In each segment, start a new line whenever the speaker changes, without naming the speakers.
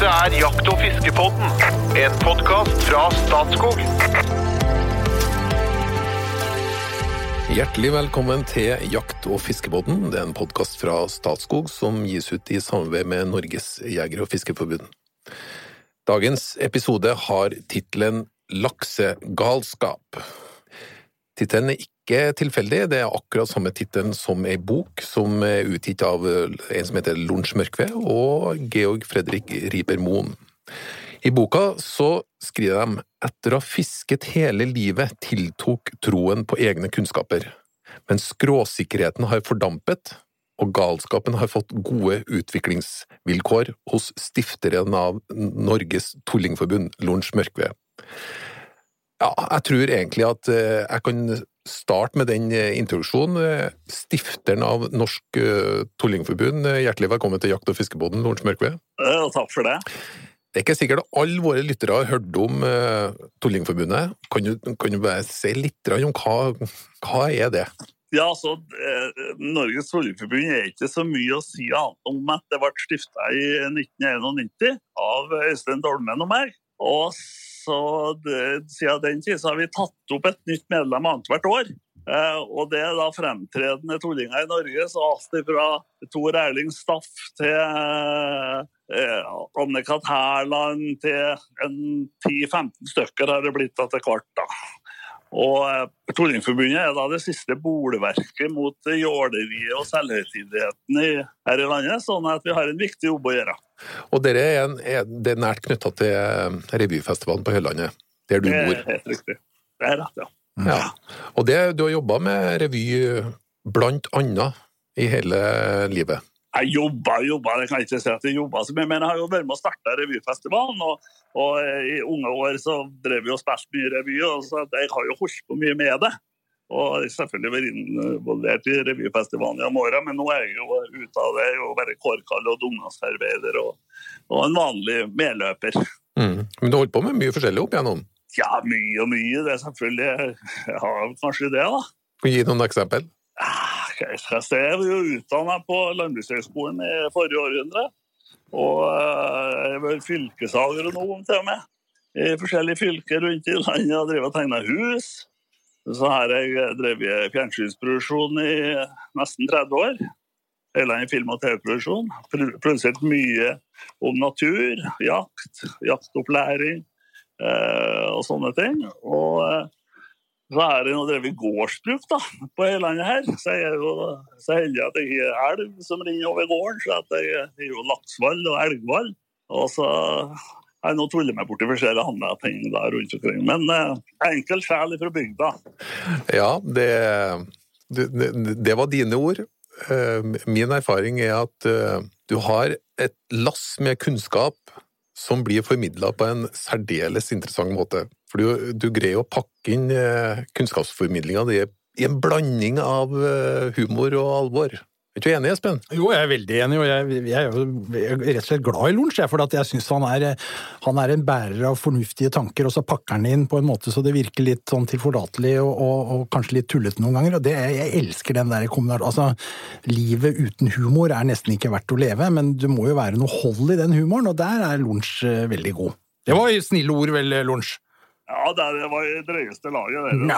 Dette er Jakt- og fiskepodden, en podkast fra Statskog.
Hjertelig velkommen til Jakt- og fiskebåten. Det er en podkast fra Statskog som gis ut i samarbeid med Norges jeger- og fiskerforbund. Dagens episode har tittelen Laksegalskap. Tittelen er ikke tilfeldig, det er akkurat samme tittelen som ei bok som er utgitt av en som heter Lunsj Mørkve og Georg Fredrik Riiber Moen. I boka så skriver de etter å ha fisket hele livet tiltok troen på egne kunnskaper, men skråsikkerheten har fordampet, og galskapen har fått gode utviklingsvilkår hos stifteren av Norges Tullingforbund, Lunsj Mørkve. Ja, jeg tror egentlig at eh, jeg kan starte med den eh, introduksjonen. Eh, Stifteren av Norsk Tullingforbund, hjertelig velkommen til Jakt- og fiskebåten, Lorentz Mørkve.
Ja, takk for det.
Det er ikke sikkert alle våre lyttere har hørt om uh, Tullingforbundet. Kan du, kan du bare si litt om hva, hva er det?
Ja, altså, Norges Tullingforbund er ikke så mye å si annet om at det ble stifta i 1991 av Øystein Dolmen og meg. Og så det, siden den tid har vi tatt opp et nytt medlem annethvert år. Eh, og det er da fremtredende tullinger i Norge, så alt fra Tor Erling Staff til eh, Anne-Kat. Hærland til 10-15 stykker har det blitt etter hvert. da. Og Tordingforbundet er da det siste bolverket mot jåleriet og selvhøytideligheten her i landet, sånn at vi har en viktig jobb å gjøre.
Og dere er, en, er det er nært knytta til eh, revyfestivalen på Høylandet, der du bor?
Det er helt riktig. Det er rett, ja.
Ja. Og det, du har jobba med revy blant annet i hele livet.
Jeg jobba, jobba, jeg kan ikke si at jeg jobba så mye, men jeg har jo vært med å starte revyfestivalen. Og, og i unge år så drev vi og spilte mye revy, og så jeg har jo holdt på mye med det. Og selvfølgelig vært involvert i revyfestivalen gjennom åra, men nå er jeg jo ute av det. Jeg er jo bare kårkall og dugnadsarbeider og, og en vanlig medløper.
Mm. Men du har holdt på med mye forskjellig opp igjennom.
Ja, mye og mye. Det er selvfølgelig Jeg har kanskje det, da.
Gi noen eksempel?
Ah, Jeg var jo utdanna på Landbrukshøgskolen i forrige århundre. Og jeg jeg var fylkesagronom til og med. I forskjellige fylker rundt i landet og drevet og tegna hus. Så har jeg drevet fjernsynsproduksjon i nesten 30 år. Hele en film- og TV-produksjon. Pro- Produsert mye om natur, jakt, jaktopplæring eh, og sånne ting. Og eh, så er det nå drevet gårdsbruk da, på hele landet her. Så er jo så heldig at jeg har elv som renner over gården. Så at jeg er jo laksvall og elgvall. Og så jeg nå tullet meg borti forskjellige andre ting da rundt omkring. Men eh, enkel sjel fra bygda.
Ja, det, det, det var dine ord. Eh, Min erfaring er at eh, du har et lass med kunnskap som blir formidla på en særdeles interessant måte. For du, du greier å pakke inn eh, kunnskapsformidlinga di i en blanding av eh, humor og alvor. Er du enig, Espen?
Jo, jeg er veldig enig, og jeg, jeg er jo er rett og slett glad i Lunsj, for jeg syns han, er- han er en bærer av fornuftige tanker, og så pakker han inn på en måte så det virker litt sånn tilforlatelig og, og, og kanskje litt tullete noen ganger, og det, jeg elsker den der kommunal... Altså, livet uten humor er nesten ikke verdt å leve, men det må jo være noe hold i den humoren, og der er Lunsj eh, veldig god. Det var snille ord, vel, Lunsj?
Ja, det var i drøyeste laget. Det.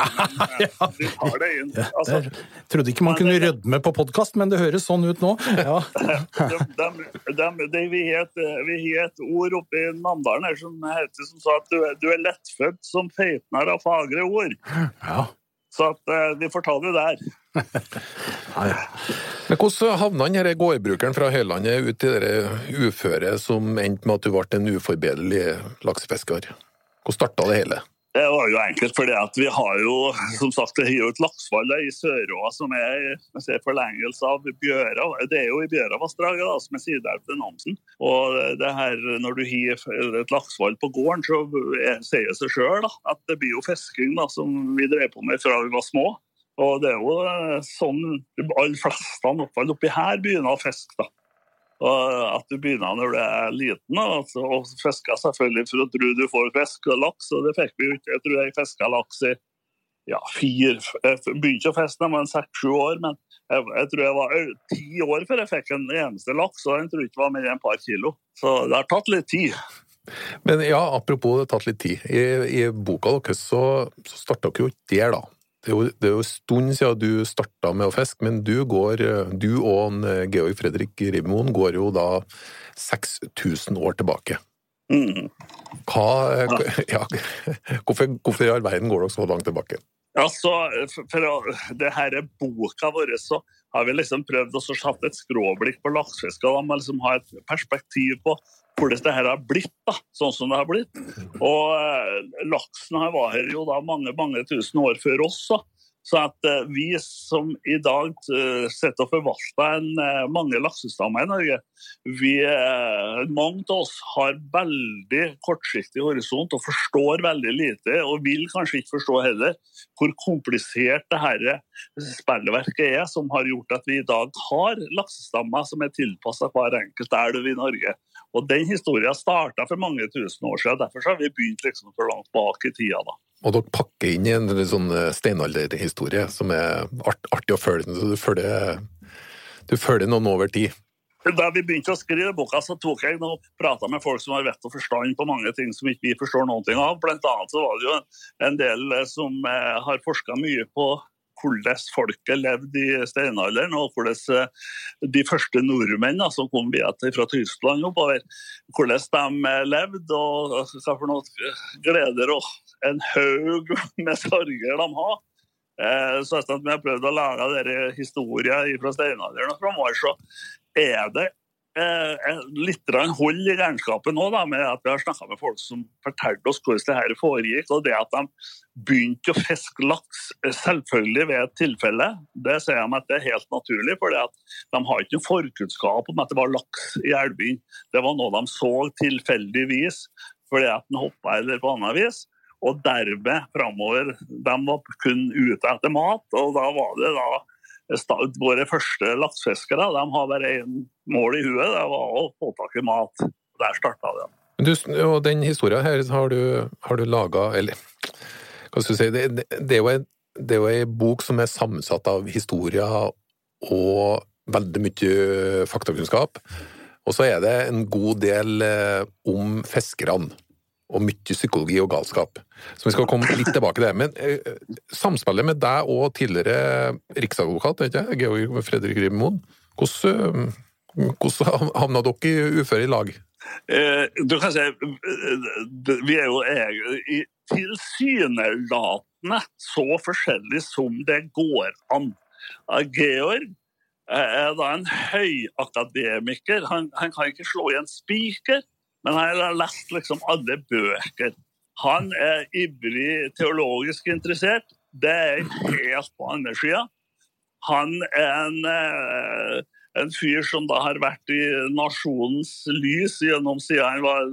Vi tar det inn. Altså,
jeg trodde ikke man kunne rødme på podkast, men det høres sånn ut nå. Ja.
de, de, de, de, vi har et ord oppe i Namdalen her som heter som sa at du, du er lettfødt som feitner av fagre ord.
Ja.
Så at, eh, vi får ta det der.
Ja, ja.
Men hvordan havna han denne gårdbrukeren fra Høylandet ut i det uføret som endte med at du ble en uforbederlig laksefisker? Hvordan starta det hele?
Det var jo enkelt, fordi vi har jo som sagt, det er jo et laksefall i Søråa som er en forlengelse av Bjøra. Det er jo i Bjøravassdraget som er sideelv til Namsen. Og det her, når du har et laksefall på gården, så er- sier det seg sjøl at det blir jo fisking da, som vi drev på med fra vi var små. Og det er jo eh, sånn de aller fleste, i hvert fall oppi her, begynner å fiske. da. Og at du begynner når du er liten, altså, og fisker selvfølgelig for å tro du får fisk og laks, og det fikk vi jo ikke. Jeg tror jeg fiska laks i ja, fire Jeg begynte å feste da jeg var seks-sju år, men jeg, jeg, tror jeg var ti år før jeg fikk en eneste laks, og den tror jeg ikke var mer enn et par kilo. Så det har tatt litt tid.
Men ja, apropos det har tatt litt tid. I, i boka deres så, så starta dere jo ikke der, da. Det er, jo, det er jo en stund siden du starta med å fiske, men du, går, du og en Georg Fredrik Ribmoen går jo da 6000 år tilbake.
Mm.
Hva, ja, hvorfor, hvorfor i all verden går dere så langt tilbake?
Altså, for, for det her er boka vår, så har vi liksom prøvd å satt et skråblikk på laksefisket. Da må liksom ha et perspektiv på hvordan det her har blitt, da, sånn som det har blitt. Og eh, laksen her var her jo da mange mange tusen år før oss. Da. Så at eh, vi som i dag eh, sitter og forvalter en, eh, mange laksestammer i Norge, vi, mange av oss har veldig kortsiktig horisont og forstår veldig lite, og vil kanskje ikke forstå heller, hvor komplisert det her spillverket er, som har gjort at vi i dag har laksestammer som er tilpassa hver enkelt elv i Norge. Og Den historien starta for mange tusen år siden. Derfor har vi begynt liksom for langt bak i tida. da.
Og dere pakker inn i en sånn steinalderhistorie som er art, artig å følge. Så du følger, du følger noen over tid.
Da vi begynte å skrive boka, så tok jeg og prata med folk som har vett og forstand på mange ting som ikke vi forstår noe av. Blant annet så var det jo en del som eh, har forska mye på hvordan folket levde i steinalderen, og hvordan de første nordmennene som kom via fra Tyskland oppover, hvordan de levde, og hva for noe gleder og en haug med sorger de har. Så etter at vi har prøvd å lage denne historien fra steinalderen og framover, så er det eh, litt hold i regnskapet nå da, med at vi har snakka med folk som fortalte oss hvordan det her foregikk. og det at de begynte å fiske laks selvfølgelig ved et tilfelle, det sier de at det er helt naturlig. For de har ikke forkunnskap om at det var laks i elvene. Det var noe de så tilfeldigvis fordi at den hoppa eller på annet vis. Og dermed framover De var kun ute etter mat, og da var det da Våre første laksefiskere de har bare én mål i huet, det var å få tak i mat. Der starta det.
Du, og den historien her har du, har du laga Eller hva skal du si Det, det, er jo ei bok som er sammensatt av historier og veldig mye faktakunnskap. Og så er det en god del om fiskerne og mye psykologi og galskap. Så vi skal komme litt tilbake til det. Men eh, samspillet med deg og tidligere riksadvokat, ikke? Georg Fredrik Ribmoen, hvordan, hvordan havna dere i uføre i lag?
Eh, du kan si Vi er jo egentlig tilsynelatende så forskjellige som det går an. Georg er da en høyakademiker. Han, han kan ikke slå i en spiker. Men han har lest liksom alle bøker. Han er ivrig teologisk interessert. Det er helt på andre sida. Han er en, eh, en, fyr som da har vært i nasjonens lys gjennom siden han var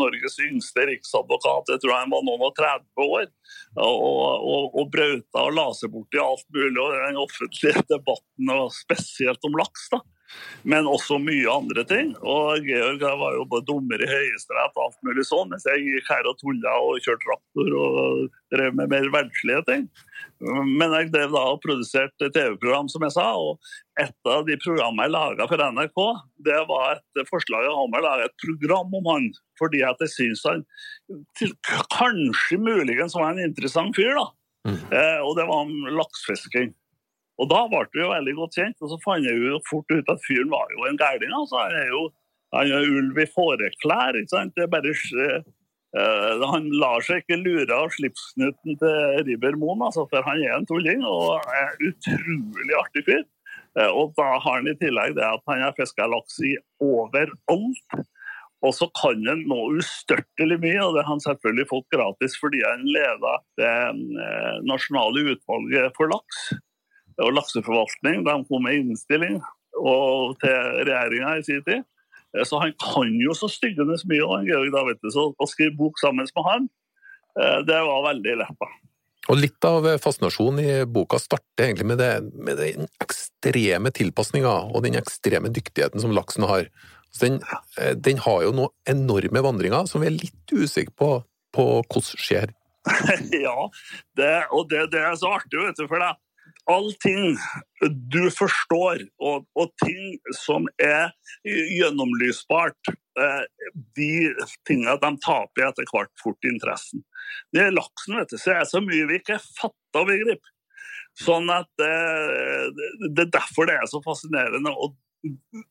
Norges yngste riksadvokat. Jeg tror han var noen og 30 år. Og, og, og brauta og la seg bort i alt mulig. Og den offentlige debatten, og spesielt om laks. da men også mye andre ting. Og Georg var jo både dommer i Høyesterett og alt mulig sånn, mens jeg gikk her og tulla og kjørte traktor og drev med mer verdslige ting. Men jeg drev da og produserte TV-program, som jeg sa. Og et av de programmene jeg laga for NRK, det var et forslag om å lage et program om han. Fordi at jeg syns han til, kanskje muligens var en interessant fyr, da. Mm. Eh, og det var om laksefiskering. Og Da ble vi jo veldig godt kjent, og så fant jeg jo fort ut at fyren var jo en gærning. Altså. Han er jo han er ulv i fåreklær. ikke sant? Det er bare... Uh, han lar seg ikke lure av slipsknuten til Ribber Moen, altså, for han er en tulling og er utrolig artig fyr. Uh, og da har han i tillegg det at han har fiska laks i overalt. Og så kan han nå ustørtelig mye, og det har han selvfølgelig fått gratis fordi han leder det nasjonale utvalget for laks og lakseforvaltning. De kom med innstilling til regjeringa i sin tid. Eh, så han kan jo så styggende mye, han Georg da, vet du, så å skrive bok sammen med han, eh, det var veldig lett.
Og Litt av fascinasjonen i boka starter egentlig med, det, med den ekstreme tilpasninga og den ekstreme dyktigheten som laksen har. Den, eh, den, har jo noen enorme vandringer som vi er litt usikre på, på hvordan skjer.
ja, det, og det, det, er så artig, vet du, for det allting du forstår, og, og, ting som er gjennomlysbart, eh, de tingene de taper etter hvert fort interessen. Det er laksen, vet du, så er så mye vi ikke fatter og begriper. Sånn at det, det er derfor det er så fascinerende. Og,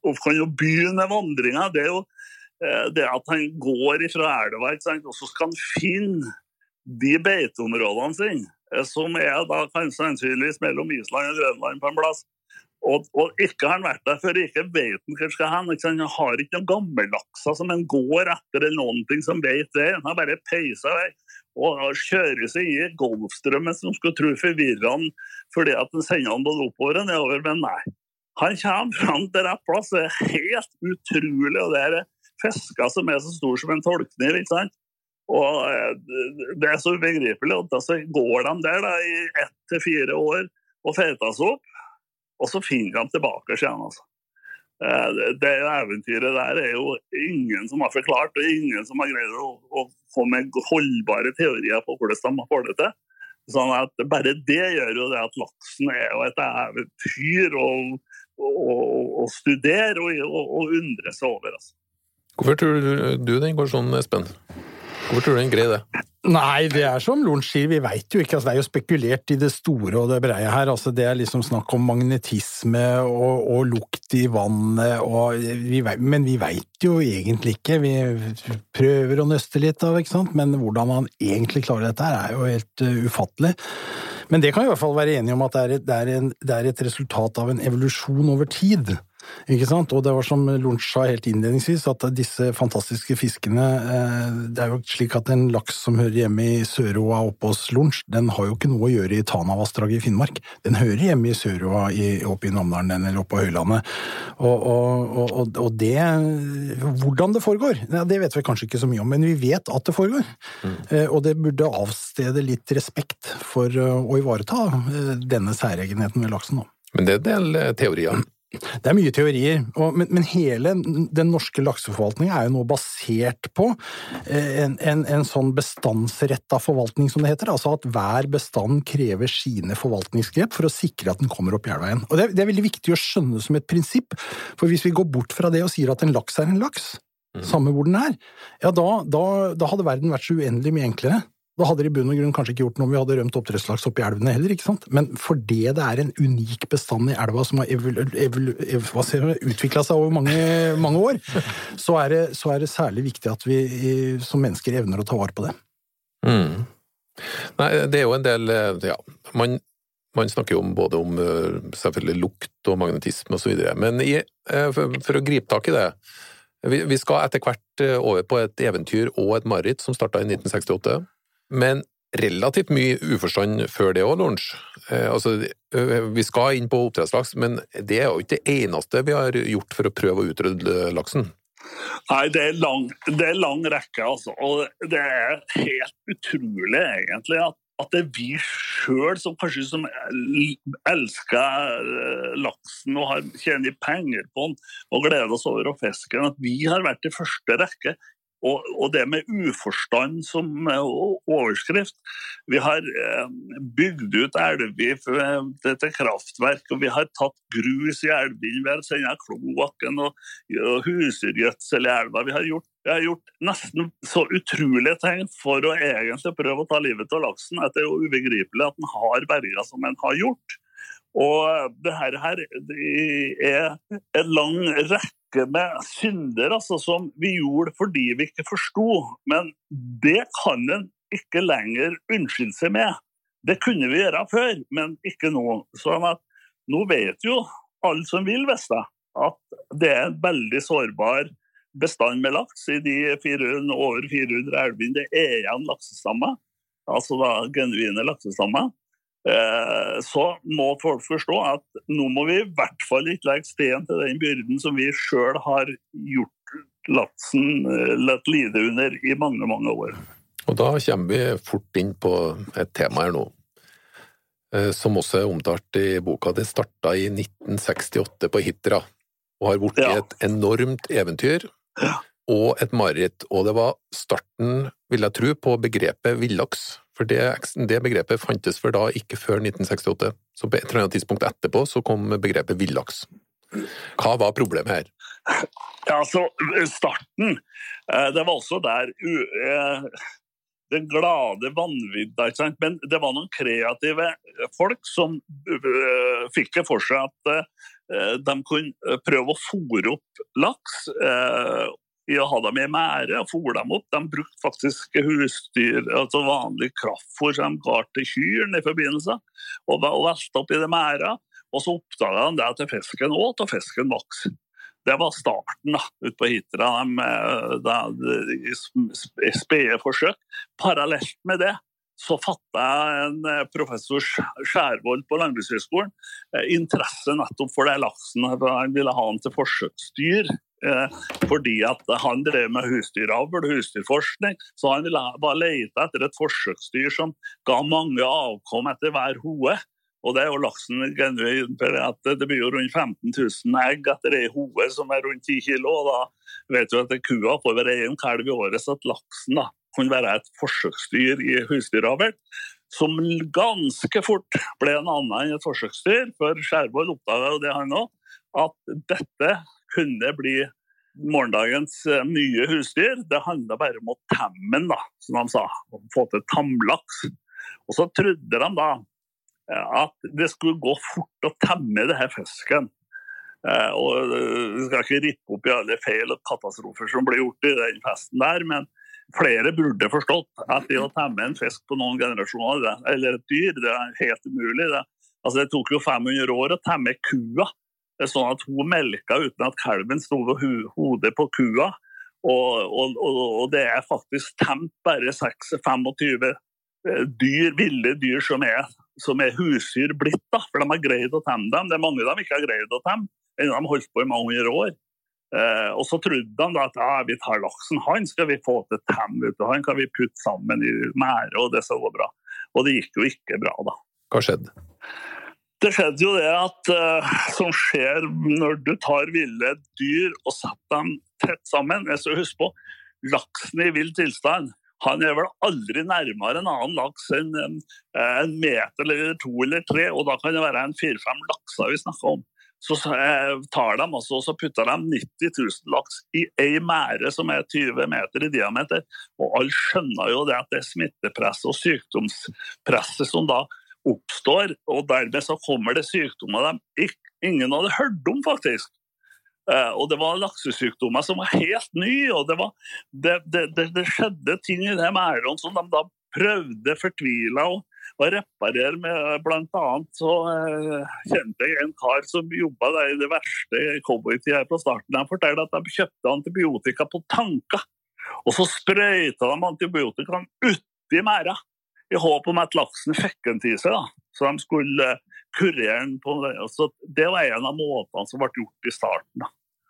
og kan jo begynne vandringa. Det er jo eh, det at han går fra elva, og så skal han finne de beiteområdene sine, eh, som er da kanskje sannsynligvis mellom Island og Grønland på en plass. Og, og, ikke har han vært der før, ikke vet han hvor skal hen. Han har ikke noen gammellakser som han går etter, eller noen ting som vet det. Han har bare peisa vei og kjører seg i Golfstrømmen som skulle tro forvirrer han fordi at han sender han både oppover og nedover, men nei. Han kommer fram til rett plass. Det er helt utrolig. og Det er fisker som er så store som en tolkning. ikke sant? Og eh, Det er så ubegripelig. at altså, går de der da, i ett til fire år og feiter seg opp, og så finner de tilbake igjen. altså. Eh, det eventyret der er jo ingen som har forklart, og ingen som har greid å, å få med holdbare teorier på hvordan de får det til. Sånn at Bare det gjør jo det at laksen er jo et eventyr å, å, å studere og, undre seg over. Altså.
Hvorfor tror du den går sånn, Espen? Hvorfor tror du den greier det?
Nei, det er som Lorentz sier, vi veit jo ikke. Altså, det er jo spekulert i det store og det breie her. Altså, det er liksom snakk om magnetisme og, og lukt i vannet, og vi vet, men vi veit jo egentlig ikke. Vi prøver å nøste litt av, ikke sant, men hvordan man egentlig klarer dette her, er jo helt uh, ufattelig. Men det kan vi i hvert fall være enige om at det er, et, det, er en, det er et resultat av en evolusjon over tid. Ikke sant? Og det var som Lorentz sa helt innledningsvis, at disse fantastiske fiskene eh, Det er jo slik at en laks som hører hjemme i Søroa oppe hos Lunsj, den har jo ikke noe å gjøre i Tanavassdraget i Finnmark. Den hører hjemme i Søroa oppe i Namdalen eller oppe på Høylandet. Og, og, og, og, det Hvordan det foregår, det vet vi kanskje ikke så mye om, men vi vet at det foregår. Mm. Eh, og det burde avstede litt respekt for å ivareta eh, denne særegenheten ved laksen.
Men det er en del teorier.
Det er mye teorier, og, men, men, hele den norske lakseforvaltningen er jo nå basert på eh, en, en, en sånn bestandsretta forvaltning, som det heter. Altså at hver bestand krever sine forvaltningsgrep for å sikre at den kommer opp i elva igjen. Og det er, det er, veldig viktig å skjønne som et prinsipp, for hvis vi går bort fra det og sier at en laks er en laks, mm. samme hvor den er, ja da, da, da hadde verden vært så uendelig mye enklere. Da hadde det i bunn og grunn kanskje ikke gjort noe om vi hadde rømt oppdrettslaks opp i elvene heller, ikke sant? Men fordi det er en unik bestand i elva som har utvikla seg over mange, mange år, så er, det, så er, det, særlig viktig at vi som mennesker evner å ta vare på det.
Mm. Nei, det er jo en del Ja, man, man snakker jo om både om selvfølgelig lukt og magnetisme videre, men i, eh, for, for å gripe tak i det vi skal etter hvert eh, over på et eventyr og et mareritt som starta i 1968. Men relativt mye uforstand før det òg, Lorentz. Eh, altså, vi skal inn på oppdrettslaks, men det er jo ikke det eneste vi har gjort for å prøve å utrydde laksen.
Nei, det er lang, det er lang rekke, altså. Og det er helt utrolig, egentlig, at, at det er vi sjøl som kanskje som elsker laksen og har tjener penger på den og gleder oss over å fiske den, at vi har vært i første rekke og, og, det med uforstand som overskrift. Vi har eh, bygd ut elver til kraftverk, og vi har tatt grus i elvene. Vi har sendt kloakken og, og husdyrgjødsel i elva. Vi har, gjort, vi har gjort nesten så utrolige ting for å egentlig prøve å ta livet av laksen. At det er jo ubegripelig at den har berga som den har gjort. Og det her, her er en lang rekke med synder altså, som vi gjorde fordi vi ikke forsto. Men det kan en ikke lenger unnskylde seg med. Det kunne vi gjøre før, men ikke nå. Sånn at nå vet jo alle som vil vite at det er en veldig sårbar bestand med laks i de 400, over 400 elvene det er igjen laksestammer. Altså da genuine laksestammer. Eh, så må folk forstå at nå må vi i hvert fall ikke legge sten til den byrden som vi sjøl har gjort Latsen eh, latt lide under i mange, mange år.
Og da kommer vi fort inn på et tema her nå, eh, som også er omtalt i boka. Det starta i 1968 på Hitra, og har blitt ja. et enormt eventyr. Ja. Og et mareritt, og det var starten, vil jeg tro, på begrepet villaks. For det, det begrepet fantes for da ikke før 1968, så på et eller annet tidspunkt etterpå så kom begrepet villaks. Hva var problemet her?
Ja, altså, starten eh, Det var også der eh, den glade vanvidda. Men det var noen kreative folk som eh, fikk det for seg at de kunne prøve å fòre opp laks i å ha dem i mære og fôre dem opp. De brukte faktisk husdyr, altså vanlig kraftfôr som de ga til kyrne i forbindelse, og velte opp i det mæra. Og så oppdaga de det til fisken åt, og fisken vokste. Det var starten da, ute på Hitra i spede forsøk. Parallelt med det så fatta jeg en eh, professor Skjærvold på Landbrukshøgskolen eh, interesse nettopp for det laksen. Han ville ha den til forsøksdyr. Eh, fordi at han drev med husdyravl husdyrforskning. Så han var lete etter et forsøksdyr som ga mange avkom etter hver hode. Og det er jo laksen at Det blir jo rundt 15 000 egg etter ei hode som er rundt 10 kg. Og da vet du at kua får være én kalv i året, så at laksen da kunne være et forsøksdyr i husdyravl. Som ganske fort ble en annen enn et forsøksdyr, for Skjærvold oppdaga det han òg, at dette kunne bli morgendagens eh, nye husdyr. Det handla bare om å temme den, da, som de sa. Få til tamlaks. Og så trodde de da at det skulle gå fort å temme det her fisken. Eh, og eh, Vi skal ikke rippe opp i alle feil og katastrofer som ble gjort i den festen der, men flere burde forstått at det å temme en fisk på noen generasjoner, eller et dyr, det er helt umulig. Det, altså, det tok jo 500 år å temme kua, sånn at hun melka uten at kalven sto ved hodet på kua. Og, og, og, det er faktisk temt bare 26-25 dyr, ville dyr som er som er husdyr blitt, da, for de har greid å temme dem. Det er mange de ikke har greid å temme, de har holdt på i mange år. Eh, og så trodde de da at ja, vi tar laksen, han skal vi få til temme, han kan vi putte sammen i mære, og det skal gå bra. Og det gikk jo ikke bra, da.
Hva skjedde?
Det skjedde jo det at uh, som skjer når du tar ville dyr og setter dem tett sammen. Jeg skal huske på laksen i vill tilstand han er vel aldri nærmere en annen laks enn en meter eller to eller tre, og da kan det være en fire-fem lakser vi snakker om. Så eh, tar de altså, så putter de 90 000 laks i ei mære som er 20 meter i diameter. Og alle skjønner jo det at det er smittepresset og sykdomspresset som da oppstår, og dermed så kommer det sykdommer de ingen hadde hørt om, faktisk. Eh, og det var laksesykdommer som var helt nye, og det, var, det, det, det skjedde ting i de merdene som de da prøvde fortvila å, å reparere med. Blant annet så eh, kjente jeg en kar som jobba i det verste cowboytida på starten. Han fortalte at de kjøpte antibiotika på tanker, og så sprøyta de antibiotikaen uti merda. I håp om at laksen fikk en til seg, da. så de skulle kurere den på det. Så det var en av måtene som ble gjort i starten. da.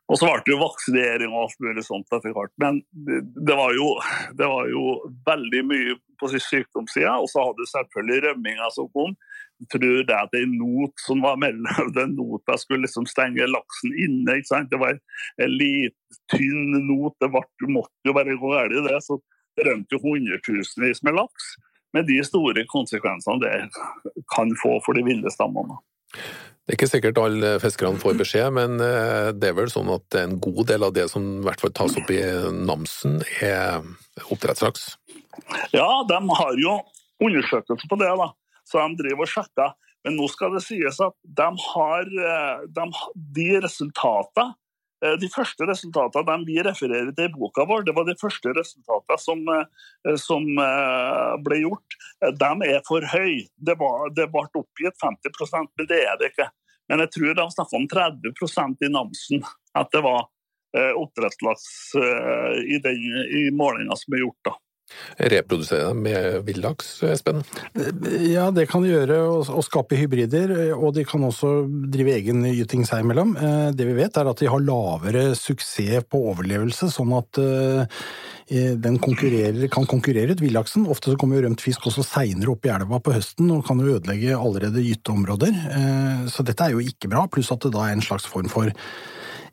Og så ble det vaksinering og alt mulig sånt etter hvert. Men det var, jo, det var jo veldig mye på sykdomssida. Og så hadde du selvfølgelig rømminga som kom. Jeg tror det at en not som var mellom den nota skulle liksom stenge laksen inne. ikke sant? Det var en liten, tynn not. Det ble, måtte jo bare gå galt i det. Så det rømte jo hundretusenvis med laks. Med de store konsekvensene det kan få for de ville stammene.
Det er ikke sikkert alle fiskerne får beskjed, men eh, det er vel sånn at en god del av det som i hvert fall tas opp i Namsen, er oppdrettslaks?
Ja, de har jo undersøkelser på det, da. så de driver og sjekker. Men nå skal det sies at de har eh, de, de resultatene Eh, de første resultatene vi refererer til i boka vår, det var de første resultatene som, eh, som eh, ble gjort. De er for høye. Det, det ble oppgitt 50 men det er det ikke. Men jeg tror de snakker om 30% i Namsen. At det var oppdrettslaks i den i målinga som er gjort. da.
Reprodusere med villaks, Espen?
Ja, det kan de gjøre, og skape hybrider. Og de kan også drive egen gyting seg imellom. Eh, det vi vet, er at de har lavere suksess på overlevelse, sånn at eh, den kan konkurrere ut villaksen. Ofte så kommer jo rømt fisk også seinere opp i elva på høsten og kan jo ødelegge allerede gyteområder. Eh, så dette er jo ikke bra, pluss at det da er en slags form for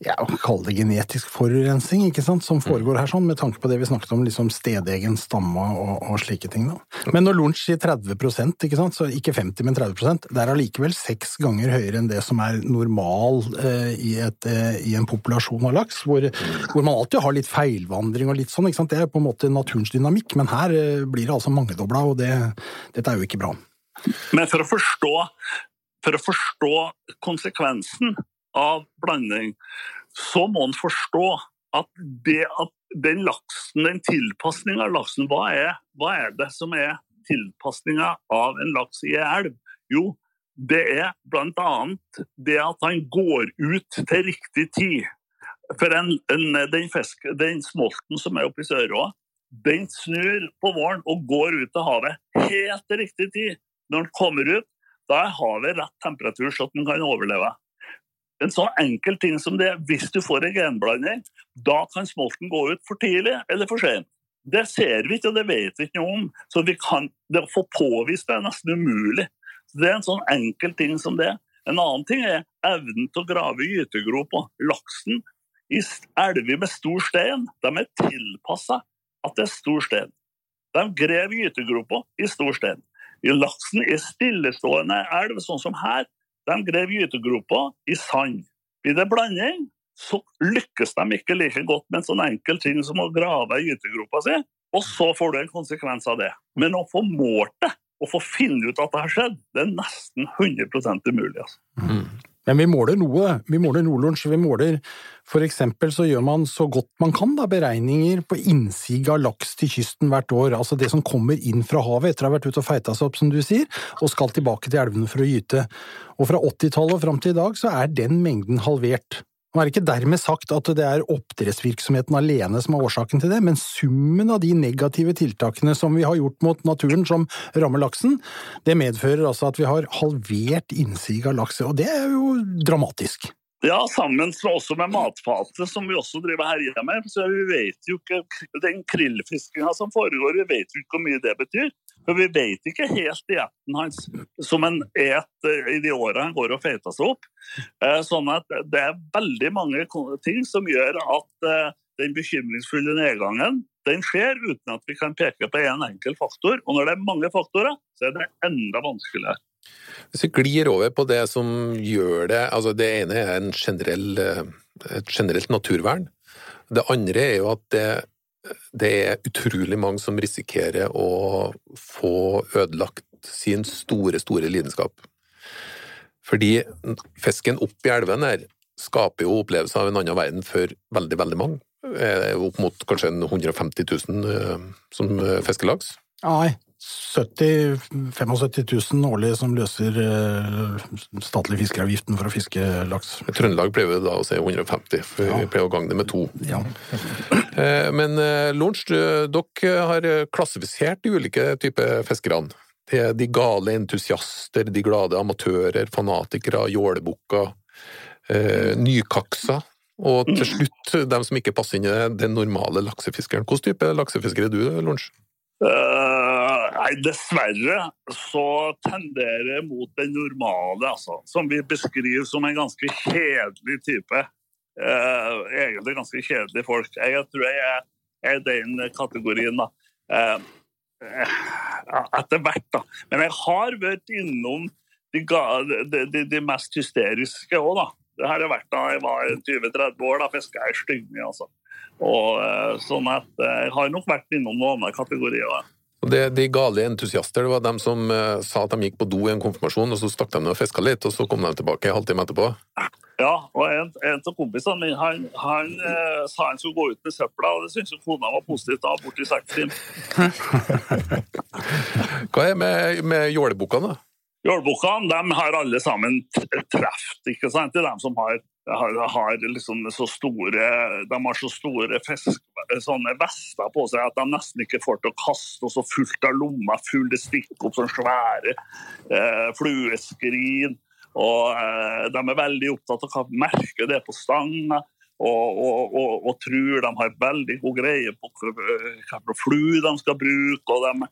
ja, kall det genetisk forurensning, ikke sant, som foregår her, sånn, med tanke på det vi snakket om, liksom stedegen stamme og, og slike ting. da. Men når Lunsj sier 30% ikke sant, så ikke 50, men 30% det er allikevel seks ganger høyere enn det som er normal eh, i, et, eh, i, en populasjon av laks, hvor, hvor, man alltid har litt feilvandring og litt sånn. ikke sant, Det er på en måte naturens dynamikk, men her eh, blir det altså mangedobla, og det, dette er jo ikke bra.
Men for å forstå, for å forstå konsekvensen av blanding, så må en forstå at, det, at den laksen, den tilpasninga av laksen, hva er, hva er, det som er tilpasninga av en laks i ei elv? Jo, det er bl.a. det at han går ut til riktig tid. For en, en, den, fisk, den smolten som er oppe i Sørå, den snur på våren og går ut til havet helt til riktig tid. Når den kommer ut, da er havet rett temperatur, så den kan overleve en sånn enkel ting som det, hvis du får en genblanding, da kan smolten gå ut for tidlig eller for sent. Det ser vi ikke, og det vet vi ikke noe om. Så vi kan, det å få påvist det er nesten umulig. Så det er en sånn enkel ting som det. En annen ting er evnen til å grave gytegroper. Laksen i elver med stor stein de er tilpassa at det er stor stein. De grev gytegroper i stor stein. Laksen i stillestående elv, sånn som her, de grev gytegropa i sand. Blir det blanding, så lykkes de ikke like godt med en sånn enkel ting som å grave i gytegropa si, og så får du en konsekvens av det. Men å få målt det, og få finne ut at det har skjedd, det er nesten 100 umulig. Altså. Mm.
Men vi måler noe. Vi måler Nordlunsj. Vi måler for eksempel så gjør man så godt man kan da, beregninger på innsig av laks til kysten hvert år. Altså det som kommer inn fra havet etter å ha vært ute og feita seg opp, som du sier, og skal tilbake til elvene for å gyte. Og fra 80-tallet og fram til i dag så er den mengden halvert. Nå er det ikke dermed sagt at det er oppdrettsvirksomheten alene som er årsaken til det, men summen av de negative tiltakene som vi har gjort mot naturen som rammer laksen, det medfører altså at vi har halvert innsig av laks, og det er jo dramatisk.
Ja, sammen også med matfatet, som vi også driver her hjemme. Så vi vet jo ikke, Den krillfiskinga som foregår, vi vet jo ikke hvor mye det betyr. For vi vet ikke helt dietten hans som en et eh, i de åra han går og feiter seg opp. Eh, sånn at det er veldig mange ting som gjør at eh, den bekymringsfulle nedgangen den skjer uten at vi kan peke på én en enkel faktor. Og når det er mange faktorer, så er det enda vanskeligere.
Hvis vi glir over på det som gjør det altså Det ene er generell, et generelt naturvern. Det andre er jo at det det er utrolig mange som risikerer å få ødelagt sin store, store lidenskap. Fordi fisken opp i elven her skaper jo opplevelser av en annen verden for veldig, veldig mange. Opp mot kanskje 150 000 eh, som fiskelaks.
Nei, 70 75 000 årlig som løser uh, statlig fiskeavgiften for å fiske laks.
Trøndelag pleier da å si 150, for ja. vi pleier å gange det med to. Ja. uh, men uh, Lorentz, dere har klassifisert de ulike typer fiskerne. Det er de gale entusiaster, de glade amatører, fanatikere, jålebukker, nykakser. Og til slutt dem som ikke passer inn i den normale laksefiskeren. Hvilken type laksefisker er du, Lorentz?
Uh, nei, dessverre så tenderer jeg mot den normale, altså. Som vi beskriver som en ganske kjedelig type. Eh, egentlig ganske kjedelige folk. Jeg tror jeg er, er den kategorien, da. Eh, etter hvert, da. Men jeg har vært innom de, de, de, de mest hysteriske òg, da. Det har jeg vært da jeg var 20-30 år. Da fiska jeg stygge, altså. Og, eh, sånn at eh, jeg har nok vært innom noen andre kategorier.
Det, de gale entusiaster det var dem som uh, sa at de gikk på do i en konfirmasjon, og så stakk de ned og fiska litt, og så kom de tilbake en halvtime etterpå?
Ja, og en, en av kompisene mine han, han eh, sa han skulle gå ut med søpla, og det syntes kona var positivt da, borti seks.
Hva er med, med jålebukkene, da?
Jålebukkene de har alle sammen truffet, ikke sant? Det er dem som har har, har liksom så store De har så store fisk, sånne vester på seg at de nesten ikke får til å kaste, og så fullt av lommer fulle stikker opp sånne svære eh, flueskrin. Og eh, de er veldig opptatt av hva merket det på stanga. Og, og, og, og, tror de har veldig god greie på hvilken flue de skal bruke. Og, de,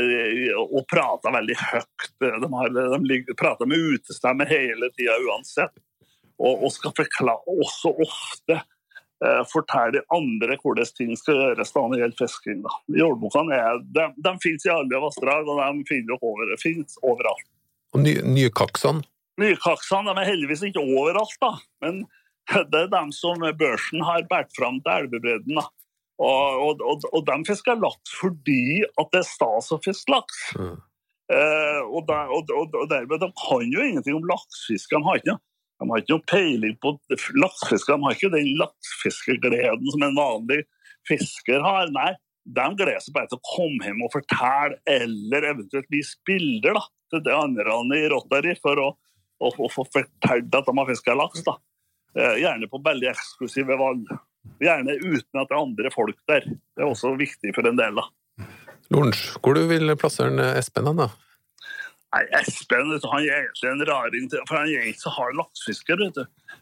eh, og prater veldig høyt. De, har, de prater med utestemme hele tida uansett. Og, og skal forklare også ofte eh, fortelle andre hvordan ting skal gjøres når det gjelder fisking. er, de, de finnes i alle vassdrag, og de finner over, finnes overalt.
Og ny, Nye
kaksene, de er heldigvis ikke overalt, da. men det er dem som børsen har båret fram til elvebredden. da. Og, og, og, de fisker laks fordi at det er stas å fiske laks.
Mm.
Eh, og, der, og, dermed, De kan jo ingenting om laksefiske. De har ikke, de har ikke noe peiling på laksefiske. De har ikke den laksefiskegleden som en vanlig fisker har. Nei, de gleder seg bare til å komme hjem og fortelle, eller eventuelt vise bilder da, til de andre i Rotary for å, å, å få fortalt at de har fiska laks. da. Eh, gjerne på veldig eksklusive vann. Gjerne uten at det er andre folk der. Det er også viktig for en del. da.
Lorentz, hvor du vil plassere Espen da?
Nei, Espen han er egentlig en raring, for han er ikke så hard laksefisker.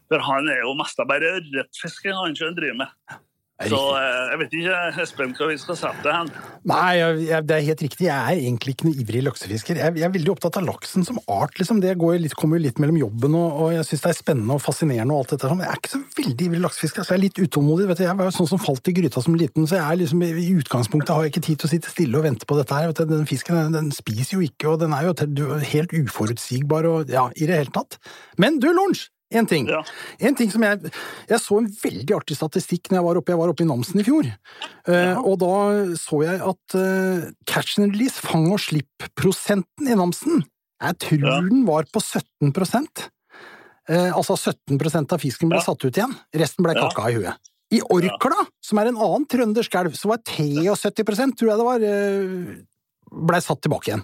For han er jo mest bare ørretfiske han driver med. Så eh, jeg vet ikke, Espen, hva vi skal sette hen.
Nei, jeg, det er helt riktig. Jeg er egentlig ikke noen ivrig laksefisker. Jeg, jeg er veldig opptatt av laksen som art. liksom. Det litt, kommer jo litt mellom jobben, og, og jeg syns det er spennende og fascinerende. og alt dette. Men jeg er ikke så veldig ivrig laksefisker. så Jeg er litt utålmodig. vet du. Jeg var jo sånn som falt i gryta som liten, så jeg er liksom, i utgangspunktet har jeg ikke tid til å sitte stille og vente på dette her. vet du. Den fisken den, den spiser jo ikke, og den er jo helt uforutsigbar og ja, i det hele tatt. Men du, Lorentz! En ting.
Ja.
En ting som jeg, jeg så en veldig artig statistikk når jeg var oppe, jeg var oppe i Namsen i fjor. Eh, og da så jeg at uh, catch and release, fang og slipp-prosenten i Namsen, jeg tror
Ja.
den var på 17 uh, Altså 17% av fisken ble
Ja.
satt ut igjen, resten ble
Ja.
kakka i huet. I Orkla, som er en annen trøndersk elv, så var 73% tror jeg det var, blei ble satt tilbake igjen.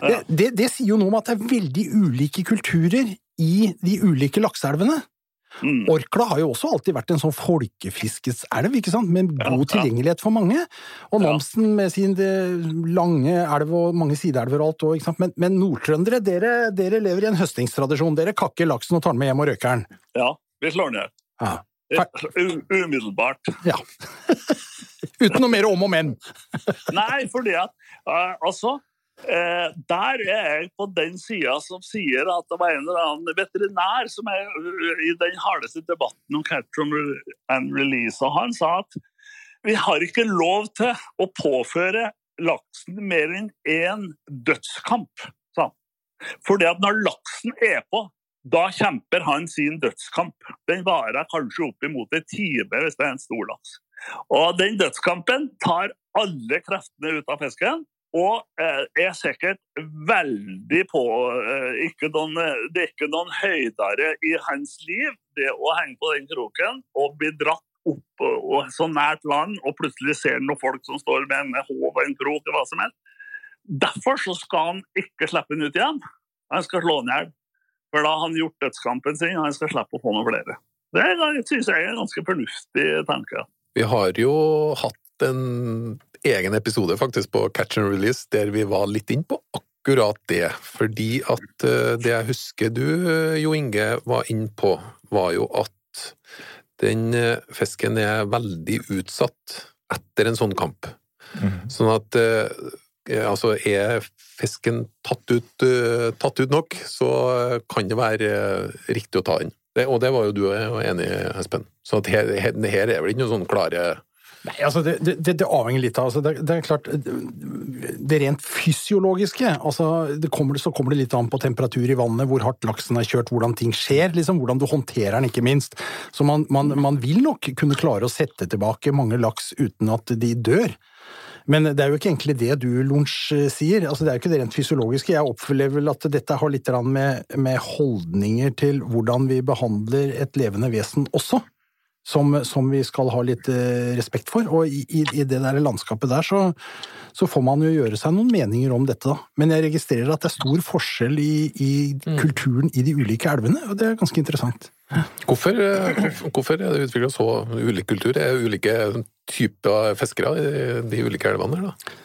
Det, det, det sier jo noe om at det er veldig ulike kulturer i de ulike lakseelvene.
Mm.
Orkla har jo også alltid vært en sånn folkefiskets elv, ikke sant? med god
ja.
tilgjengelighet for mange. Og. Namsen med sin lange elv og mange sideelver og alt ikke sant. Men, men nordtrøndere, dere, dere lever i en høstingstradisjon. Dere kakker laksen og tar den med hjem og røker den.
Ja, vi slår ned.
Ja.
Umiddelbart.
ja. Uten noe mer om og men.
Nei, fordi at uh, altså eh, Der er jeg på den sida som sier at det var en eller annen veterinær som er uh, i den hardeste debatten om catch and release, og han sa at vi har ikke lov til å påføre laksen mer enn én dødskamp. at når laksen er på, da kjemper han sin dødskamp. Den varer kanskje opp imot en time hvis det er en stor laks. Og den dødskampen tar alle kreftene ut av fisken. Og eh, er sikkert veldig på eh, ikke noen, Det er ikke noen høydere i hans liv, det å henge på den kroken og bli dratt opp og, så nært land, og plutselig ser noen folk som står med en håv og en krok og hva som helst. Derfor så skal han ikke slippe den ut igjen. Han skal slå den i hjel. For da har han gjort dødskampen sin, og han skal slippe å få noen flere. Det syns jeg er en ganske fornuftig tanke.
Vi har jo hatt en egen episode faktisk på Catch and Release der vi var litt inn på akkurat det. Fordi at eh, det jeg husker du, eh, Jo Inge, var inn på, var jo at den eh, fisken er veldig utsatt etter en sånn kamp. Sånn at altså er fisken tatt ut, tatt ut nok, så kan det være riktig å ta den. Det, og det var jo du enig i, Espen. Så her, her er vel ikke noen sånn klare
Nei, altså det, det, det avhenger litt av altså det, det er klart Det rent fysiologiske altså kommer, Så kommer det litt an på temperatur i vannet, hvor hardt laksen er kjørt, hvordan ting skjer, liksom, hvordan du håndterer den, ikke minst. Så man, man, man vil nok kunne klare å sette tilbake mange laks uten at de dør. Men det er jo ikke egentlig det du, Lunsj, sier. Altså, det er jo ikke det rent fysiologiske. Jeg opplever vel at dette har litt med, med holdninger til hvordan vi behandler et levende vesen også som, som vi skal ha litt eh, respekt for. Og i, i, det der landskapet der, så, så får man jo gjøre seg noen meninger om dette, da. Men jeg registrerer at det er stor forskjell i, i kulturen i de ulike elvene, og det er ganske interessant.
Hvorfor, eh, hvorfor- hvorfor er det utvikla så ulik kultur? Er det ulike typer fiskere i de ulike elvene der da?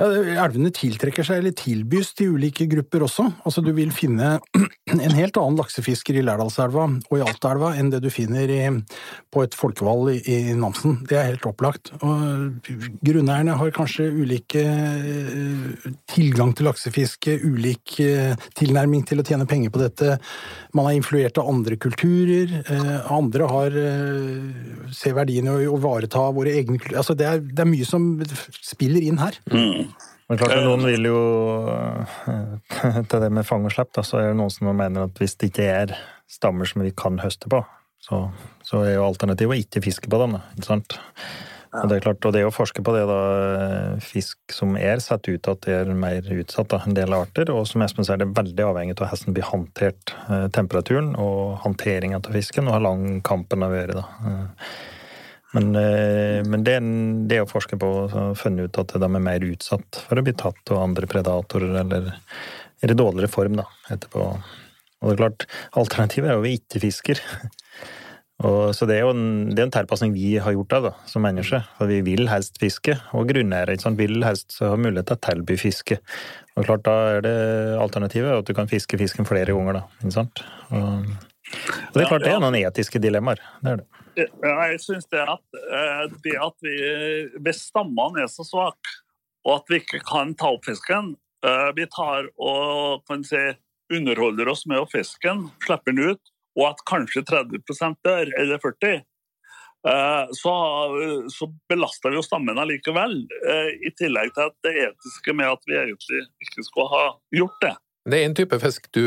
Ja, elvene tiltrekker seg, eller tilbys til ulike grupper også. Altså, du vil finne en helt annen laksefisker i Lærdalselva og i Altaelva enn det du finner i, på et folkevalg i, i Namsen. Det er helt opplagt. Og grunneierne har kanskje ulike eh, tilgang til laksefiske, ulik eh, tilnærming til å tjene penger på dette. Man er influert av andre kulturer. Eh, andre har ser verdien i å ivareta våre egne kulturer. Altså, det, er, det er mye som spiller inn her.
Mm.
Men klart at Noen vil jo Til det med fang og slipp, så er det noen som mener at hvis det ikke er stammer som vi kan høste på, så, så er jo alternativet å ikke fiske på dem. Da, ikke sant? Og det er klart, og det å forske på det, da, fisk som er satt ut, at det er mer utsatt da, en del arter, og som Espen sier, det er veldig avhengig av hvordan blir håndtert eh, temperaturen og håndteringa av fisken, og hvor lang kampen har vært. da. Eh, men, eh, men det, det, å forske på og funne ut at de er mer utsatt for å bli tatt av andre predatorer, eller er i dårligere form da, etterpå. Og det er klart, alternativet er jo vi ikke fisker. Og, så det er jo en, det er en tilpasning vi har gjort av da, som mennesker. For vi vil helst fiske, og grunneiere vil helst ha mulighet til å tilby fiske. Og klart, da er det alternativet at du kan fiske fisken flere ganger, da. Ikke sant? Og, og det er klart det er noen etiske dilemmaer. Det er det.
Jeg syns det at eh, det at vi Hvis stammene er så svake, og at vi ikke kan ta opp fisken eh, Vi tar og kan si, underholder oss med å fiske den, slipper den ut, og at kanskje 30 dør, eller 40 eh, så, så, belaster vi jo stammen allikevel. I tillegg til at det etiske med at vi egentlig ikke skulle ha gjort det.
Det er en type fisk du,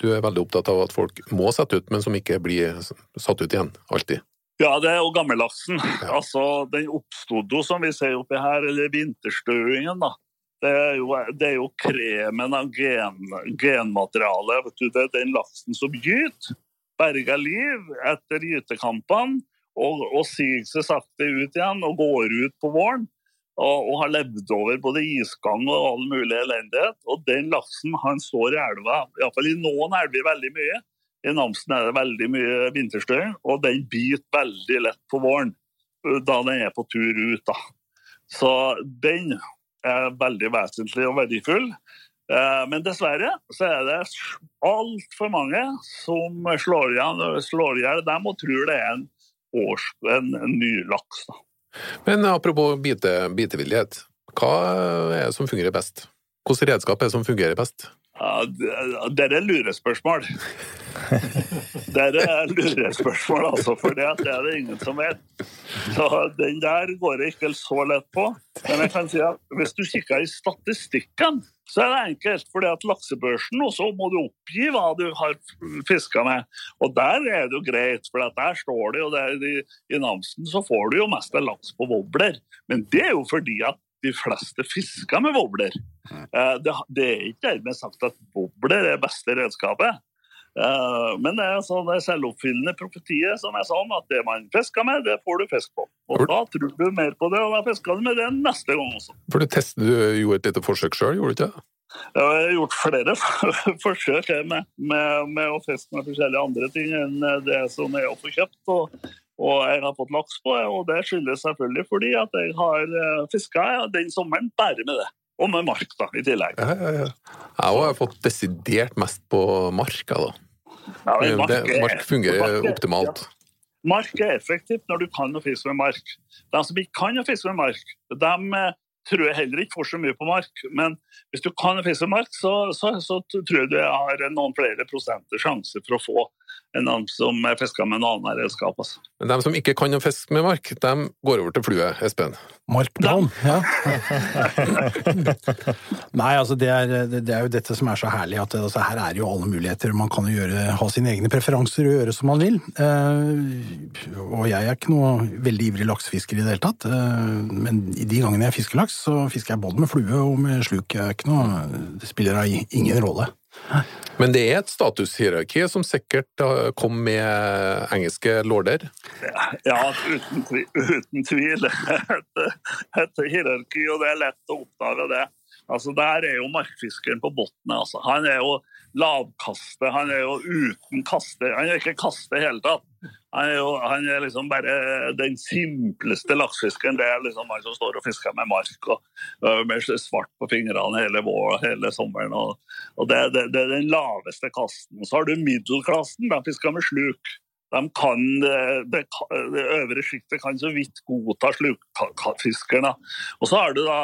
du, er veldig opptatt av at folk må sette ut, men som ikke blir satt ut igjen, alltid.
Ja, det er jo gammellaksen. Ja. Altså, den oppstod jo, som vi ser oppi her, eller vinterstøingen, da. Det er, jo, det er jo, kremen av gen, genmaterialet. Det er den laksen som gyter, berger liv etter gytekampene, og, og siger seg sakte ut igjen og går ut på våren. Og, har levd over både isgang og all mulig elendighet. Og den laksen han står i elva, iallfall i noen elver veldig mye, i Namsen er det veldig mye vinterstøy, og den biter veldig lett på våren da den er på tur ut. Da. Så den er veldig vesentlig og verdifull. Eh, men dessverre så er det altfor mange som slår i hjel dem og tror det er en, års, en, en ny laks. Da.
Men apropos bite, bitevillighet, hva er det som fungerer best? Hvilke redskap er det som fungerer best?
Ja, det er lurespørsmål. Det er lurespørsmål, altså, for det, er det ingen som vet. Så Den der går det ikke så lett på. Men jeg kan si at hvis du kikker i statistikken, så er det enkelt. fordi at laksebørsen også må du oppgi hva du har fiska med. Og der er det jo greit, for der står det jo det, I Namsen så får du jo mest laks på wobbler. Men det er jo fordi at de fleste fisker med wobbler. Eh, det, det, er ikke dermed sagt at wobbler er beste redskapet. Eh, men det er sånn det selvoppfyllende profetiet som er sånn at det man fisker med, det får du fisk på. Og da tror du mer på det, og da fisker du med det neste gang også.
For du, testet, du gjorde et lite forsøk sjøl, gjorde du ikke det?
Jeg har gjort flere forsøk med, med, med, å fiske med forskjellige andre ting enn det som er å få kjøpt. Og, og jeg har fått laks på, og det skyldes selvfølgelig fordi at jeg har eh, fiska den sommeren bare med det. Og med mark, da, i tillegg.
Ja, ja, ja. Jeg har fått desidert mest på marka, da.
Ja, mark, det,
mark fungerer mark er, optimalt.
Mark er effektivt når du kan å fiske med mark. De som ikke kan å fiske med mark, de eh, tror jeg heller ikke får så mye på mark. Men hvis du kan å fiske med mark, så, så, så, tror jeg du har noen flere prosenter sjanse for å få enn de som fisker med en annen redskap. Altså.
Men de som ikke kan å fiske med mark, de går over til flue, Espen?
Markplan, ja. Nei, altså det er, det er, jo dette som er så herlig, at altså, her er jo alle muligheter. Man kan jo gjøre, ha sine egne preferanser og gjøre som man vil. Eh, og jeg er ikke noe veldig ivrig laksefisker i det hele tatt. Eh, men de gangene jeg fisker laks, så fisker jeg både med flue og med sluk. Noe, det spiller da ingen rolle.
Men det er et statushierarki som sikkert kom med engelske lorder?
Ja, uten. Uten tvil. Et, et, hierarki, og det er lett å oppdage det. Altså, Der er jo markfiskeren på bunnen. Altså. Han er jo lavkaste. Han er jo uten kaste. Han er ikke kaste i hele tatt. Han er, jo, han er liksom bare den simpleste laksefiskeren. Det er liksom han som står og fisker med mark og, med svart på fingrene hele vår, hele sommeren. Og, og det, det, det, er den laveste kasten. Så har du middelklassen, de fisker med sluk. De kan, det, det øvre sjiktet kan så vidt godta slukfiskerne. Og så har du da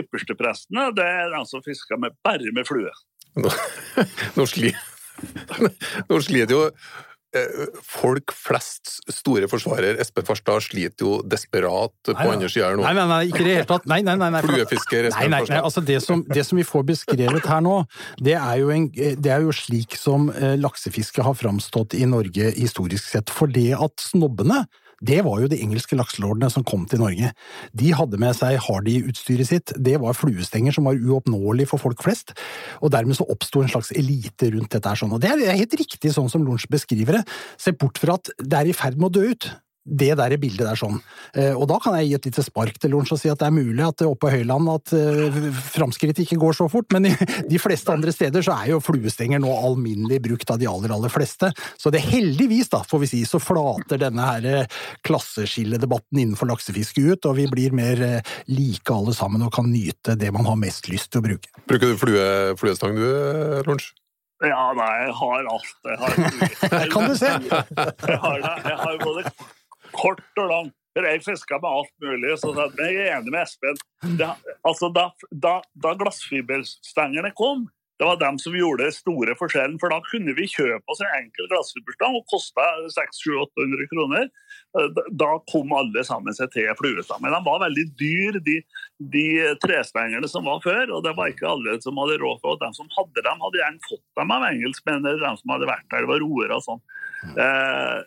yppersteprestene. Det er de som fisker med, bare med flue.
Nå, nå sliter jo folk flest store forsvarer, Espen Farstad, sliter jo desperat på nei, andre sida
nå. Nei, nei, nei, ikke i det hele tatt. Nei, nei, nei. nei
Fluefisker,
Espen nei, nei, altså det som, det som, vi får beskrevet her nå, det er jo, en, det er jo slik som eh, laksefiske har framstått i Norge historisk sett. For det at snobbene det var jo de engelske lakselordene som kom til Norge. De hadde med seg Hardy-utstyret sitt, det var fluestenger som var uoppnåelig for folk flest, og dermed så oppsto en slags elite rundt dette. her sånn. Og det er helt riktig sånn som Lunch beskriver det, se bort fra at det er i ferd med å dø ut det der bildet der sånn. Eh, og da kan jeg gi et lite spark til Lorentz og si at det er mulig at oppe på Høyland at uh, framskritt ikke går så fort, men i de fleste andre steder så er jo fluestenger nå alminnelig brukt av de aller, aller fleste. Så det heldigvis, da, får vi si, så flater denne her eh, klasseskilledebatten innenfor laksefiske ut, og vi blir mer like alle sammen og kan nyte det man har mest lyst til å bruke.
Bruker du flue, fluestang du, Lorentz?
Ja, nei, jeg har alt. Jeg har,
kan du se!
Jeg har, jeg har både kort og lang. Jeg fiska med alt mulig. så Jeg er enig med Espen. Det, altså, da, da, da glassfiberstengene kom, det var dem som gjorde store forskjellen. For da kunne vi kjøpe oss en enkel glassfiberstang og kosta 600-800 kroner. Eh, da kom alle sammen seg til fluestangen. De var veldig dyre, de, de trestengene som var før. Og det var ikke alle som hadde råd for De som hadde dem, hadde gjerne fått dem av engelskmennene, de som hadde vært der. Det var roere og sånn. Eh,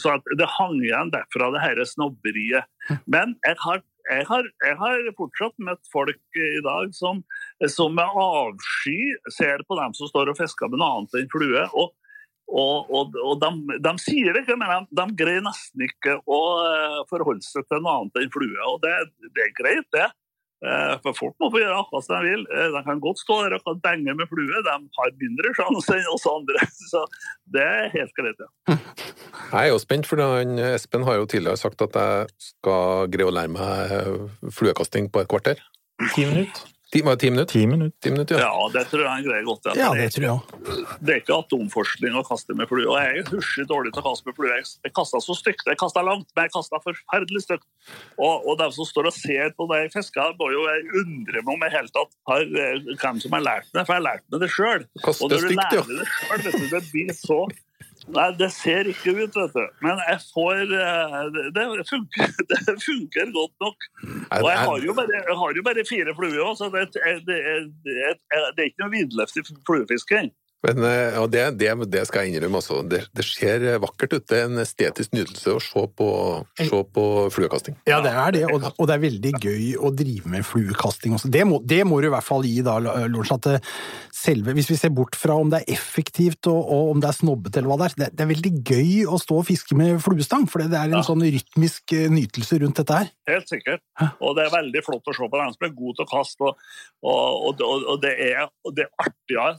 så det hang igjen derfra, det dette snobberiet. Men jeg har jeg har, jeg har, fortsatt møtt folk i dag som, som, med avsky ser på dem som står og fisker med noe annet enn flue. Og, og, og, og de, de, sier det ikke, men de, de, greier nesten ikke å eh, forholde seg til noe annet enn flue. Og det, det er greit, det. Eh, for folk må få gjøre akkurat som de vil. Eh, de kan godt stå der og kan denge med flue. De har mindre sjanse enn oss andre. Så det er helt greit, ja.
Jeg er jo spent, for Espen har jo tidligere sagt at jeg skal greie å lære meg fluekasting på et kvarter.
Ti minutter.
Ti, var det ti minutter?
Ti minutter.
Ti minutter
ja. ja. det tror jeg han greier godt.
Ja, det tror jeg
Det er ikke atomforskning å kaste med flue. Og jeg er huslig dårlig til å kaste med flue. Jeg kasta så stygt, jeg kasta langt, men jeg kasta forferdelig stygt. Og, og de som står og ser på det jeg fisker, må jo undre meg om jeg helt tatt har eh, hvem som har lært meg, for jeg har lært meg det sjøl. Og når du lærer det sjøl, det blir så Nei, det ser ikke ut, vet du. Men jeg får eh, Det funker, det funker godt nok. Og jeg har jo bare, har jo bare fire fluer så det, det, det, det, er ikke noe vidløftig fluefisking.
Men, og det, det, det, skal jeg innrømme. Altså. Det, det, ser vakkert ut. Det er en estetisk nytelse å se på, se på fluekasting.
Ja, det er det, og, og, det er veldig gøy å drive med fluekasting også. Det må, det må du i hvert fall gi, da, Lorentz. At eh, selve, hvis vi ser bort fra om det er effektivt og, og om det er snobbete eller hva det er, det, er veldig gøy å stå og fiske med fluestang. For det er en ja. sånn rytmisk eh, nytelse rundt dette her.
Helt sikkert. Og det er veldig flott å se på dem som er gode til å kaste. Og, og det er, det er artigere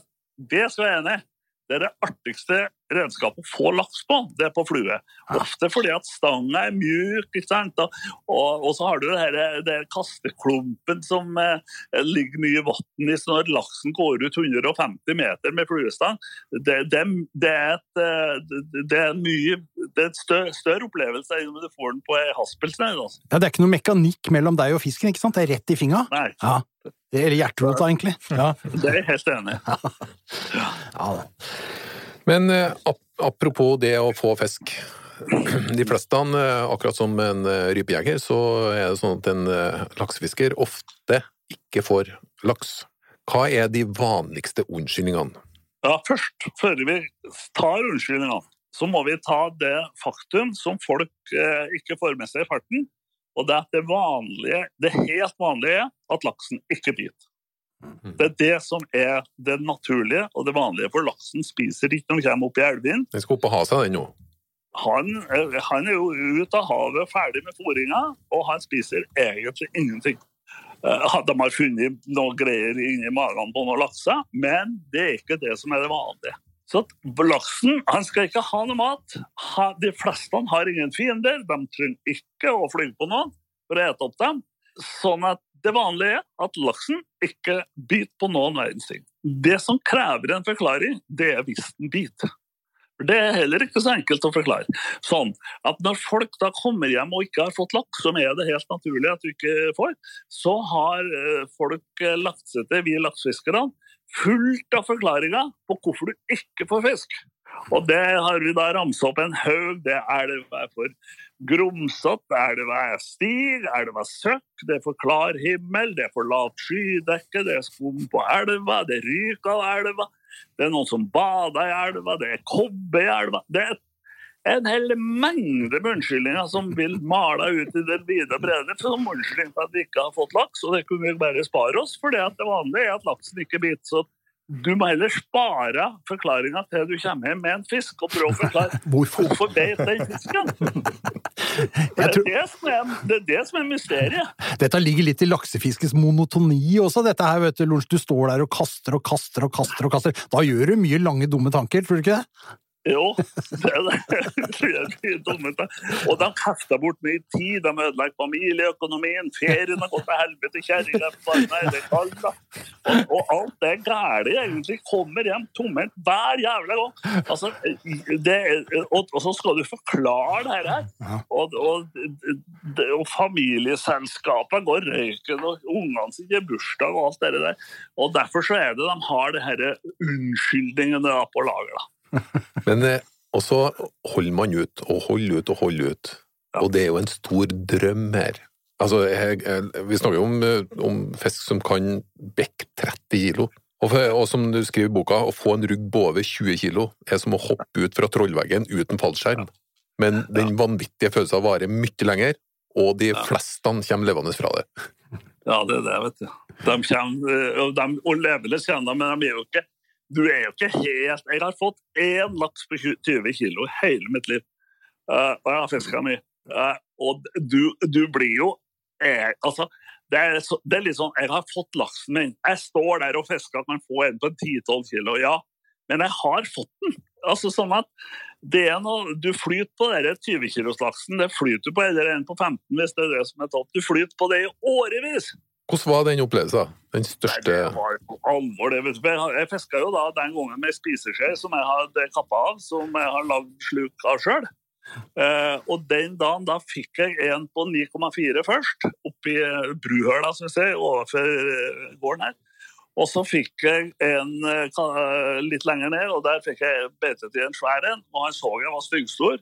det skal jeg enig i. Det er det artigste redskapet å få laks på, det er på flue. Ofte fordi at stanga er mjuk, ikke sant? Og, og, så har du det, her, det kasteklumpen som eh, ligger mye vann i når laksen går ut 150 meter med fluestang. Det, det, det, er, et, eh, det er mye det er en større, større opplevelse enn om du får den på ei haspelsnei. Altså.
Ja, det er ikke noe mekanikk mellom deg og fisken, ikke sant? Det er rett i fingra?
Nei.
Ja. Eller hjerterota, egentlig. Ja.
Det er jeg helt enig i.
ja,
Men eh, apropos det å få fisk. De fleste, eh, akkurat som en eh, rypejeger, så er det sånn at en laksefisker ofte ikke får laks. Hva er de vanligste unnskyldningene?
Ja, Først, før vi tar unnskyldningene, så må vi ta det faktum som folk ikke får med seg i farten, og det, er det, vanlige, det helt vanlige at laksen ikke biter. Mhm. Det er det som er det naturlige og det vanlige, for laksen spiser ikke når den kommer opp i elven.
Den skal opp og ha seg, den nå?
Han, eh, han, er jo ute av havet ferdig med fôringa, og han spiser egentlig ingenting. Eh, De har funnet noe greier inni magen på noen lakser, men det er ikke det som er det vanlige. Så at laksen han skal ikke ha noe mat. De fleste har ingen fiender. De trenger ikke å fly på noen for å ete opp dem. Sånn at det vanlige er at laksen ikke biter på noen verdens ting. Det som krever en forklaring, det er hvis den biter. Det er heller ikke så enkelt å forklare. Sånn at Når folk da kommer hjem og ikke har fått laks, som er det helt naturlig at du ikke får, så har eh, folk eh, lagt seg til, vi laksefiskerne, fullt av forklaringer på hvorfor du ikke får fisk. Og det har vi da ramsa opp en haug. Det er det er for grumsete, er det er stig, er det er søkk, det er for klar himmel, det er for lavt skydekke, det er skum på elva, det ryker av elva, det er noen som bader i elva, det er kobbe i elva. Det er en hel mengde med unnskyldninger som vil male ut i den vide bredde som unnskyldning for at vi ikke har fått laks, og det kunne vi bare spare oss, for det det vanlige er at laksen ikke biter. Så du må heller spare forklaringa til du kommer hjem med en fisk, og prøve å forklare
Hvorfor?
hvorfor beit den fisken. Det er
tror,
det som er, det er, det som er mysteriet.
dette ligger litt i laksefiskets monotoni også, dette her, vet du, Lorentz. Du står der og kaster og kaster og kaster og kaster. Da gjør du mye lange, dumme tanker, tror du ikke det?
Jo, det er det. Det mye dumme ting. Og de kasta bort mye tid. De ødelegger familieøkonomien. Ferien har gått til helvete. Kjerringa er. Det da. Og, og alt det gale egentlig kommer hjem tomhendt hver jævla gang. Altså, det, og, og så skal du forklare det her. Og, og, og familieselskapene går røyken, og ungene sine har bursdag og alt det der. Og derfor så er det de har det her unnskyldningene på lager. da.
Men og så holder man ut og holder ut og holder ut. Og det er jo en stor drøm her. Altså, jeg, jeg, vi snakker jo om, eh, om fisk som kan bekke 30 kilo. Og, for, og som du skriver i boka, å få en rugg på over 20 kilo er som å hoppe ut fra trollveggen uten fallskjerm. Men den vanvittige følelsen varer mye lenger, og de fleste kommer levende fra det.
Ja, det er det, vet du. De kommer, eh, de og levende kommer de, men de er jo ikke Du er jo ikke helt Jeg har fått én laks på 20 kilo hele mitt liv, uh, og jeg har fiska mye. Uh, og du, du blir jo eh, Altså, det er, så, det er litt sånn Jeg har fått laksen min. Jeg står der og fisker at man får en på 10-12 kilo, ja. Men jeg har fått den. Altså sånn at det er noe, Du flyter på denne 20-kiloslaksen. Det flyter på, eller en på 15 hvis det er det som er topp. Du flyter på det i årevis.
Hvordan var den opplevelsen? Den
Nei,
største
det var jo alvor, det. Jeg fiska jo da den gangen med spiseskje som jeg hadde kappa av, som jeg har lagd sluk av sjøl. Eh, og den dagen da fikk jeg en på 9,4 først, oppi Bruhøla, vi ser, overfor eh, gården her. Og så fikk jeg en eh, litt lenger ned, og der fikk jeg betet i en svær en. Og han så jeg var styggstor.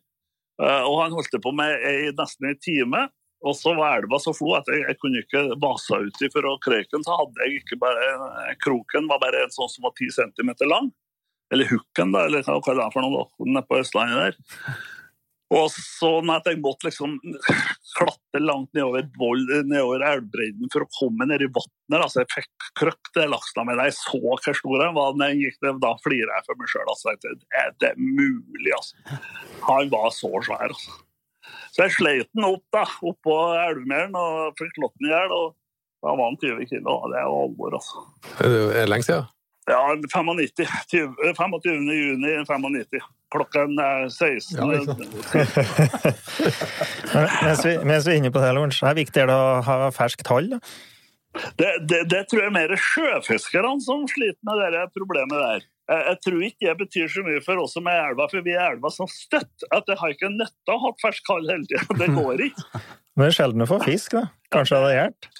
Og han holdt på med i nesten en time. Og så var elva så flo at jeg, jeg kunne ikke vase uti for å krøken. Så hadde jeg ikke bare Kroken var bare en sånn som var ti centimeter lang. Eller hooken, da, eller hva det er for noe, nede på Østlandet der. Og sånn at jeg måtte liksom klatre langt nedover, vold, nedover elvbredden for å komme ned i vannet. Altså, jeg fikk krøkt det laksen med Jeg så hvor stor den var. Når jeg gikk ned, da flirer jeg for meg sjøl. Altså. Er det mulig? Altså. Han var så svær. Altså. Så jeg sleit den opp da, oppå elvmeren og fikk slått den i hjel. Og da var han 20 kilo. Det er alvor, altså.
Er det lenge siden?
Ja, 95. 20, 25. juni 95. Klokken er 16.
Ja,
Mens vi, mens vi er inne på det, Lorentz, er det viktig å ha ferskt tall?
Det, det, det tror jeg er mer sjøfiskerne som sliter med det problemet der. Jeg, jeg tror ikke det betyr så mye for oss som er i elva, for vi er i elva så støtt at det har ikke nytta å ha fersk kald hele tida. Det går ikke.
Men det er sjelden å få fisk, da. Kanskje det hadde hjulpet?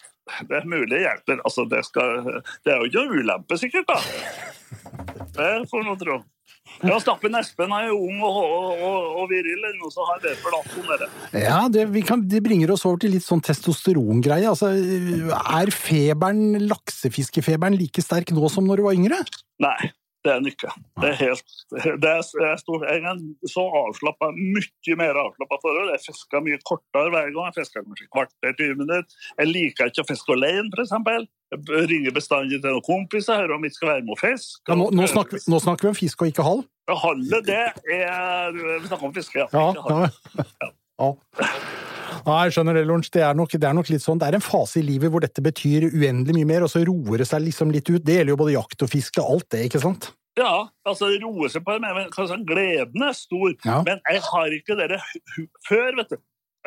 Det er mulig det hjelper. Altså, det, skal, det er jo ikke noe ulempe, sikkert. da. Det får man tro. Ja, Stappen Espen er jo ung og, og, og, og viril, eller noe, så har jeg det forlatt om dere.
Ja, det, vi kan, det bringer oss over til litt sånn testosterongreie. Altså, er feberen, laksefiskefeberen, like sterk nå som når du var yngre?
Nei, det er den ikke. Det er helt det er, jeg, er jeg så avslappa, mye mer avslappa forhold. Jeg fiska mye kortere hver gang. Jeg fisker kanskje kvarter, 20 minutter. Jeg liker ikke å fiske alene, f.eks. Jeg ringer bestandig til noen kompiser hører om ikke skal være med og fiske.
Ja, nå, nå, snakker nå snakker vi om fisk og ikke hall.
Hallet, det er Vi snakker om fiske, ja.
Ja, ja. Ja. Ja, skjønner det, Lorentz. Det det er nok litt sånn, det er en fase i livet hvor dette betyr uendelig mye mer, og så roer det seg liksom litt ut. Det gjelder jo både jakt og fiske og alt det, ikke sant?
Ja, altså det roer seg på det, men kanskje gleden er stor.
Ja.
Men jeg har ikke det før, vet du.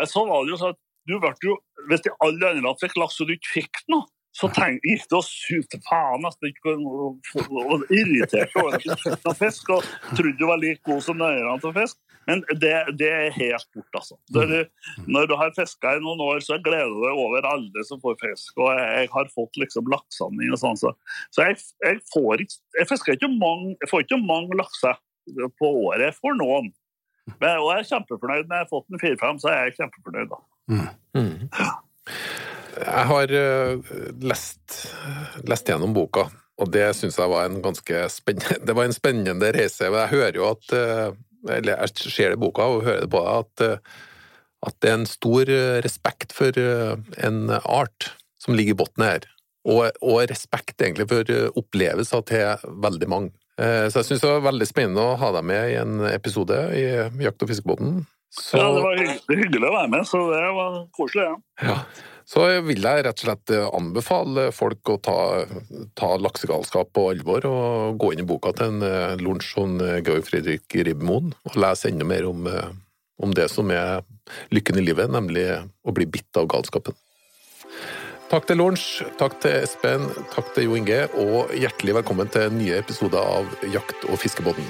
Så var det jo sånn at du ble jo, Hvis de alle andre fikk laks og du ikke fikk noe, så tenk, gikk det og sute faen nesten ikke og, og irriterte over at du fikk noe fisk, og trodde du var like god som nøyerne til fisk. Men det, det er helt borte, altså. Du- når du har fiska i noen år, så gleder du deg over alle som får fisk. Og jeg, har fått liksom lakseanding og sånn, så, så jeg, jeg får ikke Jeg fisker ikke mange, jeg får ikke mange lakser på året. Jeg får noen. Men, og jeg er kjempefornøyd. Når jeg har fått en fire-fem, så er jeg kjempefornøyd. da.
Mm. Jeg har eh, lest, lest gjennom boka, og det syns jeg var en ganske spennende var en spennende reise. Jeg hører jo at eh, Eller jeg ser det i boka og hører det på deg, at, eh, at det er en stor eh, respekt for eh, en art som ligger i bunnen her. Og, og respekt egentlig for opplevelser til veldig mange. Så jeg syns det var veldig spennende å ha deg med i en episode i Jakt- og fiskebåten. Så-
Ja, Det var hyggelig å være med, så det var koselig. Ja.
ja. Så vil jeg rett og slett eh, anbefale folk å ta, ta laksegalskap på alvor og gå inn i boka til en eh, lunsj som eh, Georg Fredrik Ribmoen og lese enda mer om, om det som er lykken i livet, nemlig å bli bitt av galskapen. Takk til Lunsj, takk til Espen, takk til Jo Inge, og hjertelig velkommen til nye episoder av Jakt- og fiskebåten.